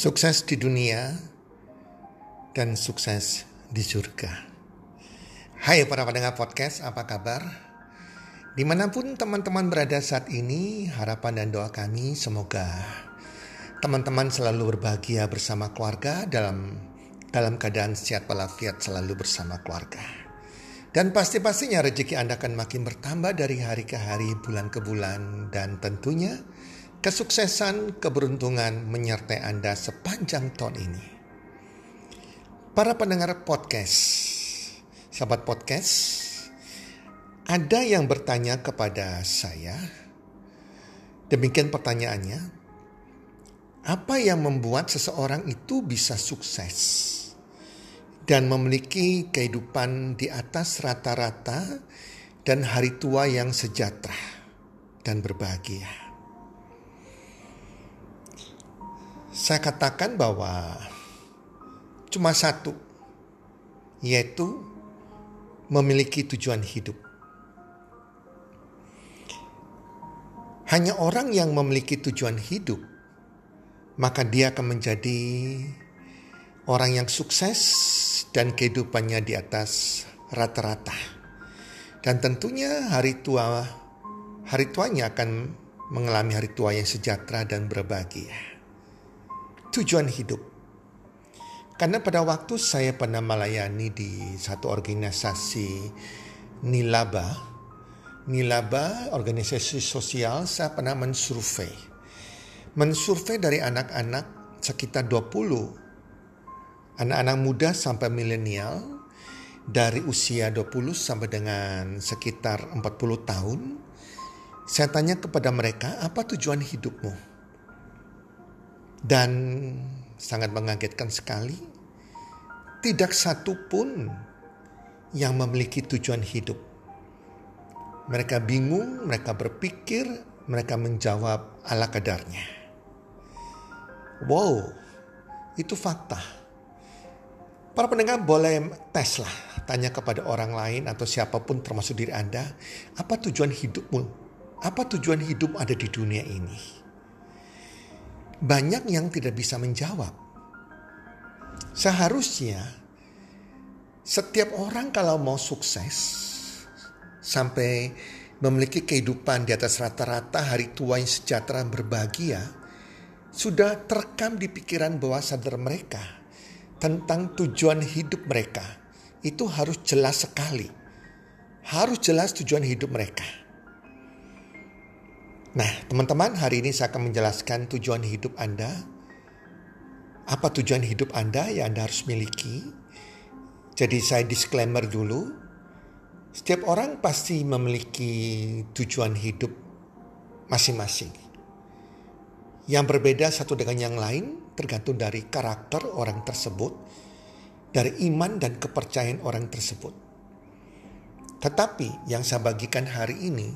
Sukses di dunia dan sukses di surga. Hai para pendengar podcast, apa kabar? Di mana pun teman-teman berada saat ini, harapan dan doa kami semoga teman-teman selalu berbahagia bersama keluarga dalam dalam keadaan sehat walafiat selalu bersama keluarga. Dan pasti-pastinya rezeki Anda akan makin bertambah dari hari ke hari, bulan ke bulan, dan tentunya kesuksesan, keberuntungan menyertai Anda sepanjang tahun ini. Para pendengar podcast, sahabat podcast, ada yang bertanya kepada saya, demikian pertanyaannya, apa yang membuat seseorang itu bisa sukses dan memiliki kehidupan di atas rata-rata dan hari tua yang sejahtera dan berbahagia? Saya katakan bahwa cuma satu, yaitu memiliki tujuan hidup. Hanya orang yang memiliki tujuan hidup, maka dia akan menjadi orang yang sukses dan kehidupannya di atas rata-rata. Dan tentunya hari tua hari tuanya akan mengalami hari tua yang sejahtera dan berbahagia tujuan hidup. Karena pada waktu saya pernah melayani di satu organisasi Nilaba, Nilaba organisasi sosial saya pernah mensurvei. Mensurvei dari anak-anak sekitar 20 anak-anak muda sampai milenial dari usia 20 sampai dengan sekitar 40 tahun. Saya tanya kepada mereka, apa tujuan hidupmu? Dan sangat mengagetkan sekali, tidak satu pun yang memiliki tujuan hidup. Mereka bingung, mereka berpikir, mereka menjawab ala kadarnya. Wow, itu fakta. Para pendengar boleh tes lah, tanya kepada orang lain atau siapa pun termasuk diri Anda, apa tujuan hidupmu? Apa tujuan hidup ada di dunia ini? Banyak yang tidak bisa menjawab. Seharusnya setiap orang kalau mau sukses sampai memiliki kehidupan di atas rata-rata hari tua yang sejahtera berbahagia, sudah terekam di pikiran bawah sadar mereka tentang tujuan hidup mereka. Itu harus jelas sekali. Harus jelas tujuan hidup mereka. Nah, teman-teman, hari ini saya akan menjelaskan tujuan hidup Anda. Apa tujuan hidup Anda yang Anda harus miliki? Jadi saya disclaimer dulu. Setiap orang pasti memiliki tujuan hidup masing-masing. Yang berbeda satu dengan yang lain tergantung dari karakter orang tersebut, dari iman dan kepercayaan orang tersebut. Tetapi yang saya bagikan hari ini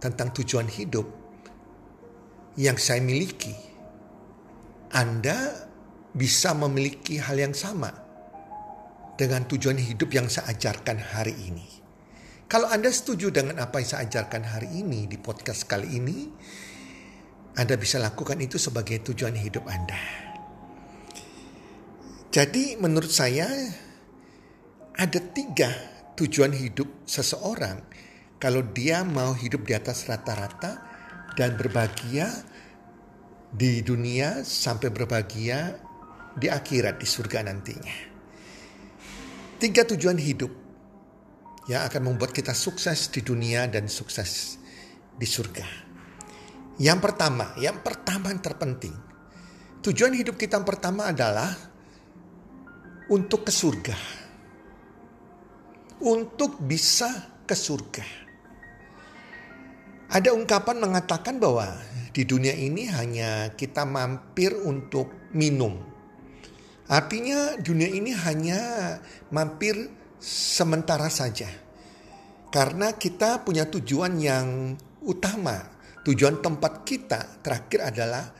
tentang tujuan hidup yang saya miliki, Anda bisa memiliki hal yang sama dengan tujuan hidup yang saya ajarkan hari ini. Kalau Anda setuju dengan apa yang saya ajarkan hari ini di podcast kali ini, Anda bisa lakukan itu sebagai tujuan hidup Anda. Jadi menurut saya ada tiga tujuan hidup seseorang kalau dia mau hidup di atas rata-rata dan berbahagia di dunia sampai berbahagia di akhirat di surga nantinya. Tiga tujuan hidup yang akan membuat kita sukses di dunia dan sukses di surga. Yang pertama, yang pertama yang terpenting. Tujuan hidup kita yang pertama adalah untuk ke surga. Untuk bisa ke surga. Ada ungkapan mengatakan bahwa di dunia ini hanya kita mampir untuk minum. Artinya dunia ini hanya mampir sementara saja. Karena kita punya tujuan yang utama. Tujuan tempat kita terakhir adalah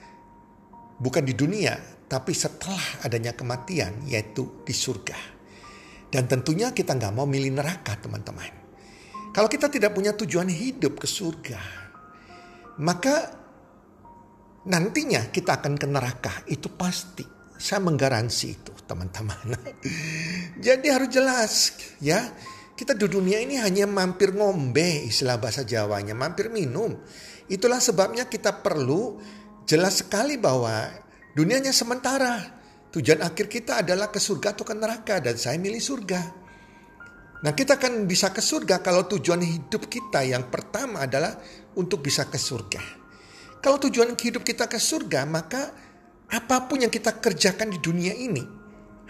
bukan di dunia, tapi setelah adanya kematian, yaitu di surga. Dan tentunya kita nggak mau milih neraka teman-teman. Kalau kita tidak punya tujuan hidup ke surga, maka nantinya kita akan ke neraka. Itu pasti. Saya menggaransi itu teman-teman. Jadi harus jelas ya. Kita di dunia ini hanya mampir ngombe istilah bahasa Jawanya, mampir minum. Itulah sebabnya kita perlu jelas sekali bahwa dunianya sementara. Tujuan akhir kita adalah ke surga atau ke neraka dan saya milih surga. Nah kita akan bisa ke surga kalau tujuan hidup kita yang pertama adalah untuk bisa ke surga. Kalau tujuan hidup kita ke surga maka apa pun yang kita kerjakan di dunia ini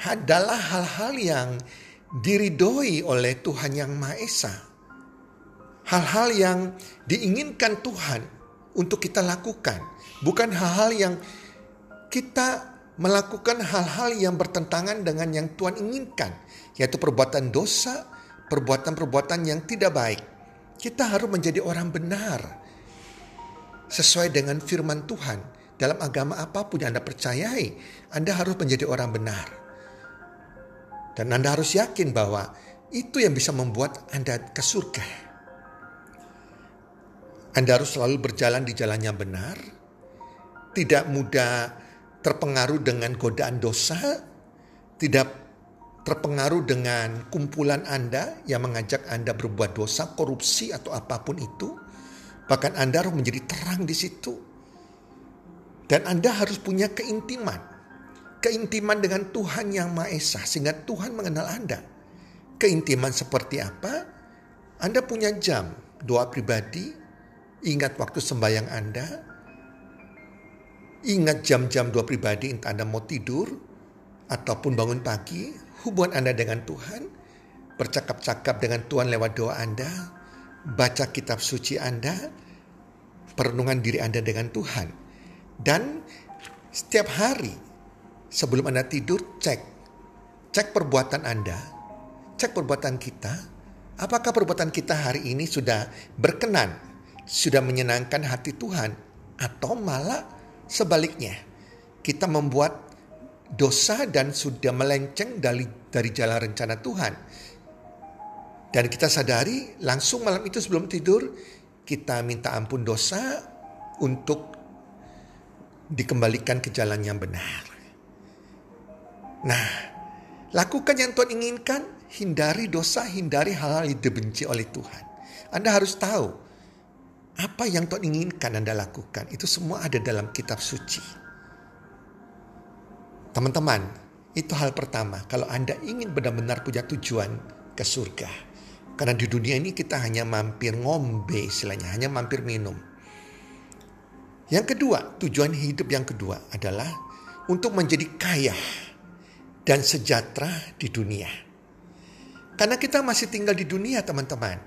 adalah hal-hal yang diridhoi oleh Tuhan yang Maha Esa. Hal-hal yang diinginkan Tuhan untuk kita lakukan, bukan hal-hal yang kita melakukan hal-hal yang bertentangan dengan yang Tuhan inginkan, yaitu perbuatan dosa, perbuatan-perbuatan yang tidak baik. Kita harus menjadi orang benar sesuai dengan firman Tuhan. Dalam agama apa pun yang Anda percayai, Anda harus menjadi orang benar. Dan Anda harus yakin bahwa itu yang bisa membuat Anda ke surga. Anda harus selalu berjalan di jalan yang benar, tidak mudah terpengaruh dengan godaan dosa, tidak terpengaruh dengan kumpulan Anda yang mengajak Anda berbuat dosa, korupsi atau apa pun itu. Bahkan Anda harus menjadi terang di situ. Dan Anda harus punya keintiman keintiman dengan Tuhan yang Maha Esa sehingga Tuhan mengenal Anda. Keintiman seperti apa? Anda punya jam doa pribadi, ingat waktu sembahyang Anda, ingat jam-jam doa pribadi entah Anda mau tidur ataupun bangun pagi, hubungan Anda dengan Tuhan, bercakap-cakap dengan Tuhan lewat doa Anda, baca kitab suci Anda, perenungan diri Anda dengan Tuhan. Dan setiap hari sebelum Anda tidur cek. Cek perbuatan Anda, cek perbuatan kita. Apakah perbuatan kita hari ini sudah berkenan, sudah menyenangkan hati Tuhan atau malah sebaliknya. Kita membuat dosa dan sudah melenceng dari dari jalan rencana Tuhan. Dan kita sadari langsung malam itu sebelum tidur kita minta ampun dosa untuk dikembalikan ke jalan yang benar. Nah, lakukan yang Tuhan inginkan, hindari dosa, hindari hal-hal yang dibenci oleh Tuhan. Anda harus tahu apa yang Tuhan inginkan Anda lakukan. Itu semua ada dalam kitab suci. Teman-teman, itu hal pertama. Kalau Anda ingin benar-benar punya tujuan ke surga. Karena di dunia ini kita hanya mampir ngombe istilahnya, hanya mampir minum. Yang kedua, tujuan hidup yang kedua adalah untuk menjadi kaya dan sejahtera di dunia. Karena kita masih tinggal di dunia teman-teman.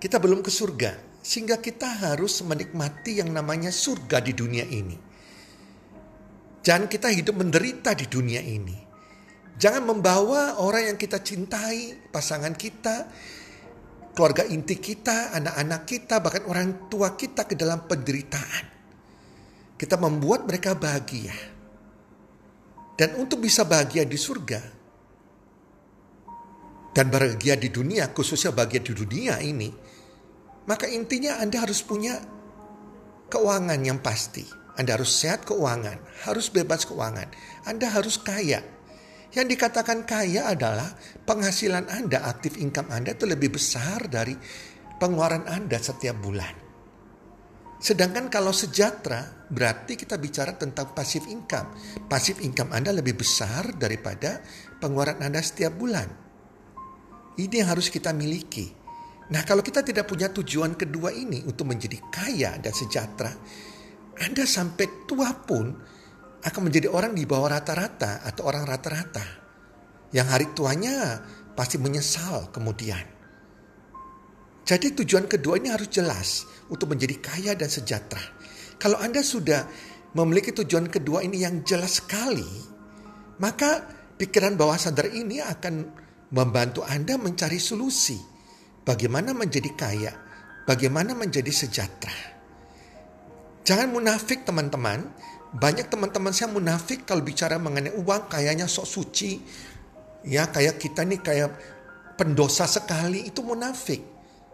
Kita belum ke surga. Sehingga kita harus menikmati yang namanya surga di dunia ini. Jangan kita hidup menderita di dunia ini. Jangan membawa orang yang kita cintai, pasangan kita, keluarga inti kita, anak-anak kita, bahkan orang tua kita ke dalam penderitaan. Kita membuat mereka bahagia dan untuk bisa bahagia di surga dan bahagia di dunia, khususnya bahagia di dunia ini, maka intinya Anda harus punya keuangan yang pasti. Anda harus sehat keuangan, harus bebas keuangan. Anda harus kaya. Yang dikatakan kaya adalah penghasilan Anda, aktif income Anda itu lebih besar dari pengeluaran Anda setiap bulan. Sedangkan kalau sejahtera berarti kita bicara tentang pasif income. Pasif income Anda lebih besar daripada pengeluaran Anda setiap bulan. Ini yang harus kita miliki. Nah kalau kita tidak punya tujuan kedua ini untuk menjadi kaya dan sejahtera, Anda sampai tua pun akan menjadi orang di bawah rata-rata atau orang rata-rata. Yang hari tuanya pasti menyesal kemudian. Jadi tujuan kedua ini harus jelas untuk menjadi kaya dan sejahtera. Kalau Anda sudah memiliki tujuan kedua ini yang jelas sekali, maka pikiran bawah sadar ini akan membantu Anda mencari solusi. Bagaimana menjadi kaya, bagaimana menjadi sejahtera. Jangan munafik teman-teman. Banyak teman-teman saya munafik kalau bicara mengenai uang kayaknya sok suci. Ya kayak kita nih kayak pendosa sekali itu munafik.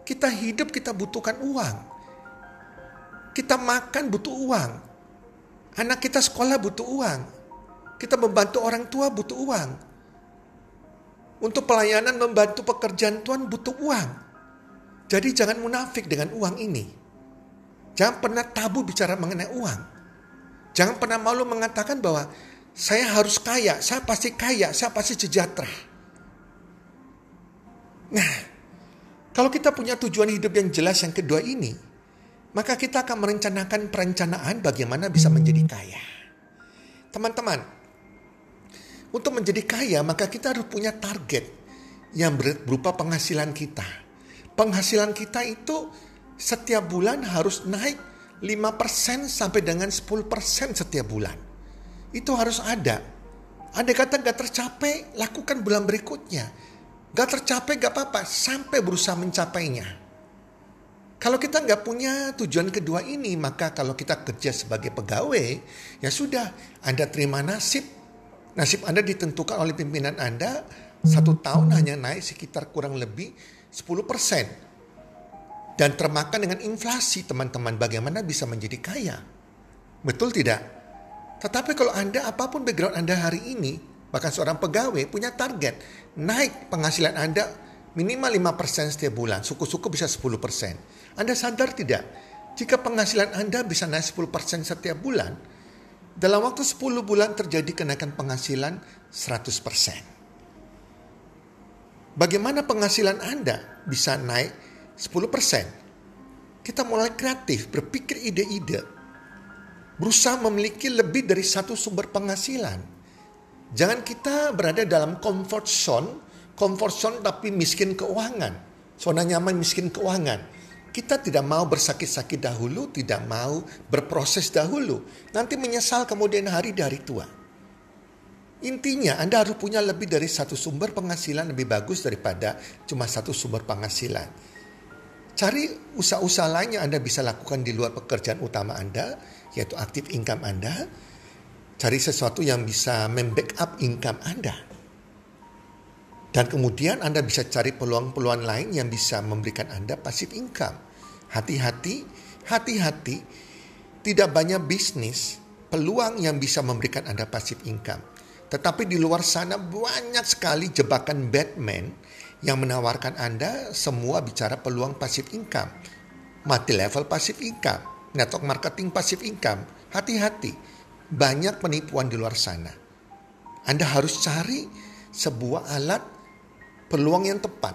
Kita hidup kita butuhkan uang. Kita makan butuh uang. Anak kita sekolah butuh uang. Kita membantu orang tua butuh uang. Untuk pelayanan membantu pekerjaan Tuhan butuh uang. Jadi jangan munafik dengan uang ini. Jangan pernah tabu bicara mengenai uang. Jangan pernah malu mengatakan bahwa saya harus kaya, saya pasti kaya, saya pasti sejahtera. Nah, kalau kita punya tujuan hidup yang jelas yang kedua ini, maka kita akan merencanakan perencanaan bagaimana bisa menjadi kaya. Teman-teman, untuk menjadi kaya maka kita harus punya target yang berupa penghasilan kita. Penghasilan kita itu setiap bulan harus naik 5% sampai dengan 10% setiap bulan. Itu harus ada. Ada kata gak tercapai, lakukan bulan berikutnya. Gak tercapai gak apa-apa, sampai berusaha mencapainya. Kalau kita nggak punya tujuan kedua ini, maka kalau kita kerja sebagai pegawai, ya sudah, Anda terima nasib. Nasib Anda ditentukan oleh pimpinan Anda, satu tahun hanya naik sekitar kurang lebih 10%. Dan termakan dengan inflasi, teman-teman, bagaimana bisa menjadi kaya? Betul tidak? Tetapi kalau Anda, apa pun background Anda hari ini, bahkan seorang pegawai punya target, naik penghasilan Anda minimal 5% setiap bulan, suku-suku bisa 10%. Anda sadar tidak? Jika penghasilan Anda bisa naik 10% setiap bulan, dalam waktu 10 bulan terjadi kenaikan penghasilan 100%. Bagaimana penghasilan Anda bisa naik 10%? Kita mulai kreatif, berpikir ide-ide. Berusaha memiliki lebih dari satu sumber penghasilan. Jangan kita berada dalam comfort zone, comfort zone tapi miskin keuangan. Zona nyaman miskin keuangan kita tidak mau bersakit-sakit dahulu, tidak mau berproses dahulu. Nanti menyesal kemudian hari dari tua. Intinya Anda harus punya lebih dari satu sumber penghasilan lebih bagus daripada cuma satu sumber penghasilan. Cari usaha-usaha lain yang Anda bisa lakukan di luar pekerjaan utama Anda, yaitu aktif income Anda. Cari sesuatu yang bisa membackup income Anda. Dan kemudian Anda bisa cari peluang-peluang lain yang bisa memberikan Anda pasif income. Hati-hati, hati-hati, tidak banyak bisnis peluang yang bisa memberikan Anda pasif income. Tetapi di luar sana banyak sekali jebakan Batman yang menawarkan Anda semua bicara peluang pasif income. Mati level pasif income, network marketing pasif income. Hati-hati, banyak penipuan di luar sana. Anda harus cari sebuah alat peluang yang tepat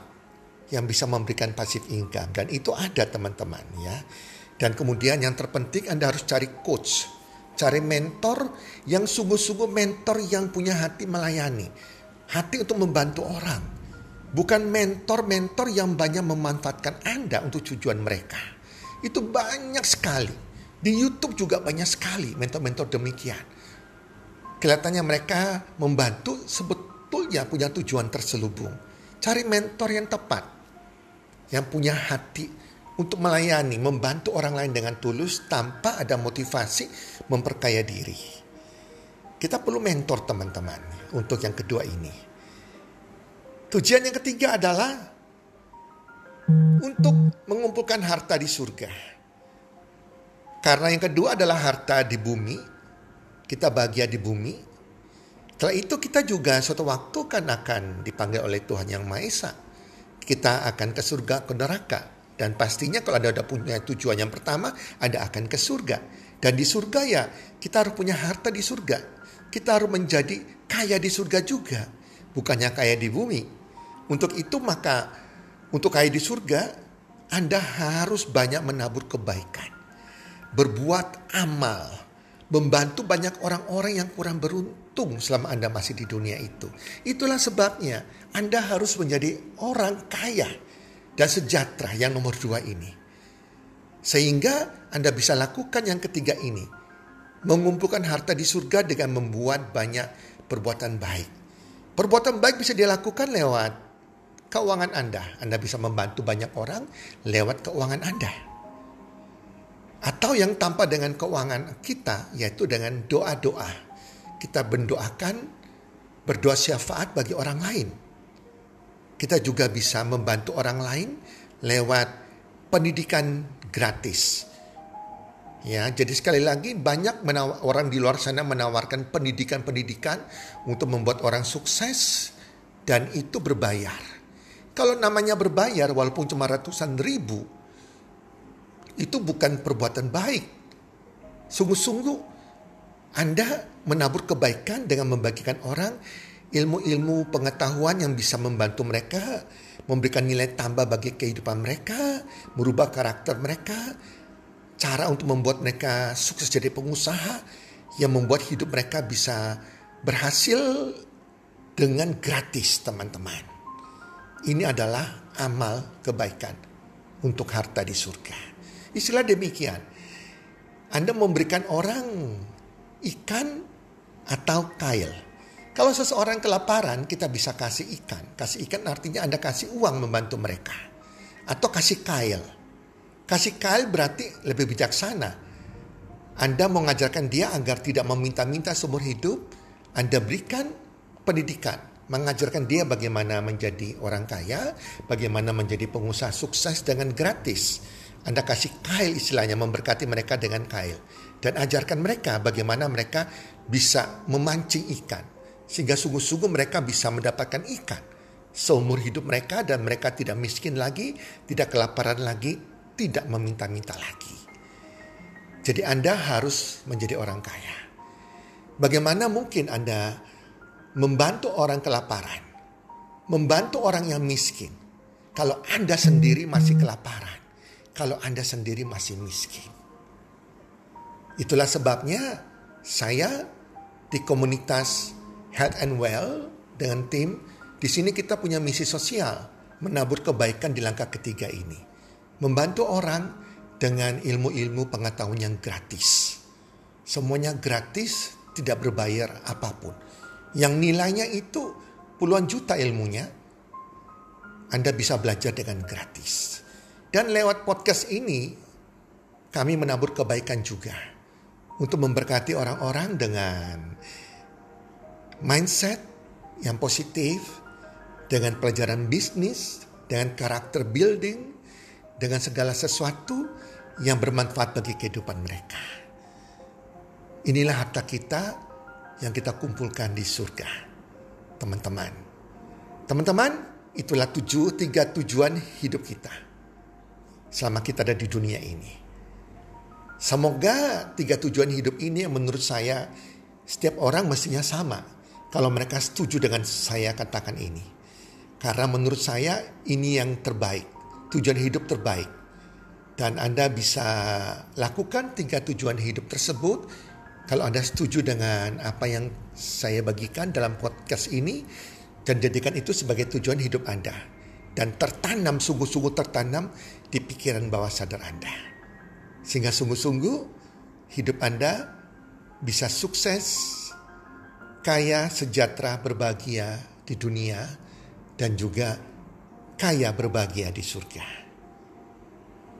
yang bisa memberikan passive income dan itu ada teman-teman ya. Dan kemudian yang terpenting Anda harus cari coach, cari mentor yang sungguh-sungguh mentor yang punya hati melayani, hati untuk membantu orang. Bukan mentor-mentor yang banyak memanfaatkan Anda untuk tujuan mereka. Itu banyak sekali. Di YouTube juga banyak sekali mentor-mentor demikian. Kelihatannya mereka membantu sebetulnya punya tujuan terselubung. Cari mentor yang tepat yang punya hati untuk melayani, membantu orang lain dengan tulus tanpa ada motivasi memperkaya diri. Kita perlu mentor teman-teman untuk yang kedua ini. Tujuan yang ketiga adalah untuk mengumpulkan harta di surga. Karena yang kedua adalah harta di bumi. Kita bahagia di bumi. Setelah itu kita juga suatu waktu kan akan dipanggil oleh Tuhan Yang Maha Esa kita akan ke surga ke neraka. Dan pastinya kalau ada, ada punya tujuan yang pertama, ada akan ke surga. Dan di surga ya kita harus punya harta di surga. Kita harus menjadi kaya di surga juga. Bukannya kaya di bumi. Untuk itu maka untuk kaya di surga Anda harus banyak menabur kebaikan. Berbuat amal. Membantu banyak orang-orang yang kurang beruntung selama Anda masih di dunia itu. Itulah sebabnya anda harus menjadi orang kaya dan sejahtera yang nomor dua ini. Sehingga Anda bisa lakukan yang ketiga ini. Mengumpulkan harta di surga dengan membuat banyak perbuatan baik. Perbuatan baik bisa dilakukan lewat keuangan Anda. Anda bisa membantu banyak orang lewat keuangan Anda. Atau yang tanpa dengan keuangan kita, yaitu dengan doa-doa. Kita mendoakan, berdoa syafaat bagi orang lain kita juga bisa membantu orang lain lewat pendidikan gratis. Ya, jadi sekali lagi banyak orang di luar sana menawarkan pendidikan-pendidikan untuk membuat orang sukses dan itu berbayar. Kalau namanya berbayar walaupun cuma ratusan ribu, itu bukan perbuatan baik. Sungguh-sungguh Anda menabur kebaikan dengan membagikan orang ilmu-ilmu pengetahuan yang bisa membantu mereka, memberikan nilai tambah bagi kehidupan mereka, merubah karakter mereka, cara untuk membuat mereka sukses jadi pengusaha yang membuat hidup mereka bisa berhasil dengan gratis teman-teman. Ini adalah amal kebaikan untuk harta di surga. Istilah demikian. Anda memberikan orang ikan atau kail. Kalau seseorang kelaparan, kita bisa kasih ikan. Kasih ikan artinya Anda kasih uang membantu mereka. Atau kasih kail Kasih kail berarti lebih bijaksana. Anda mengajarkan dia agar tidak meminta-minta seumur hidup. Anda berikan pendidikan, mengajarkan dia bagaimana menjadi orang kaya, bagaimana menjadi pengusaha sukses dengan gratis. Anda kasih kail istilahnya memberkati mereka dengan kail dan ajarkan mereka bagaimana mereka bisa memancing ikan sehingga sungguh-sungguh mereka bisa mendapatkan ikan seumur hidup mereka dan mereka tidak miskin lagi, tidak kelaparan lagi, tidak meminta-minta lagi. Jadi Anda harus menjadi orang kaya. Bagaimana mungkin Anda membantu orang kelaparan, membantu orang yang miskin, kalau Anda sendiri masih kelaparan, kalau Anda sendiri masih miskin. Itulah sebabnya saya di komunitas Health and Well dengan tim di sini kita punya misi sosial menabur kebaikan di langkah ketiga ini membantu orang dengan ilmu-ilmu pengetahuan yang gratis. Semuanya gratis, tidak berbayar apa pun. Yang nilainya itu puluhan juta ilmunya, Anda bisa belajar dengan gratis. Dan lewat podcast ini, kami menabur kebaikan juga untuk memberkati orang-orang dengan mindset yang positif, dengan pelajaran bisnis, dengan karakter building, dengan segala sesuatu yang bermanfaat bagi kehidupan mereka. Inilah harta kita yang kita kumpulkan di surga. Teman-teman. Teman-teman, itulah tujuh, tiga tujuan hidup kita. Selama kita ada di dunia ini. Semoga tiga tujuan hidup ini yang menurut saya setiap orang mestinya sama. Kalau mereka setuju dengan saya katakan ini. Karena menurut saya ini yang terbaik tujuan hidup terbaik. Dan Anda bisa lakukan tiga tujuan hidup tersebut kalau Anda setuju dengan apa yang saya bagikan dalam podcast ini dan jadikan itu sebagai tujuan hidup Anda. Dan tertanam, sungguh-sungguh tertanam di pikiran bawah sadar Anda. Sehingga sungguh-sungguh hidup Anda bisa sukses, kaya, sejahtera, berbahagia di dunia, dan juga kaya berbahagia di surga.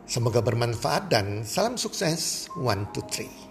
Semoga bermanfaat dan salam sukses. One, two, three.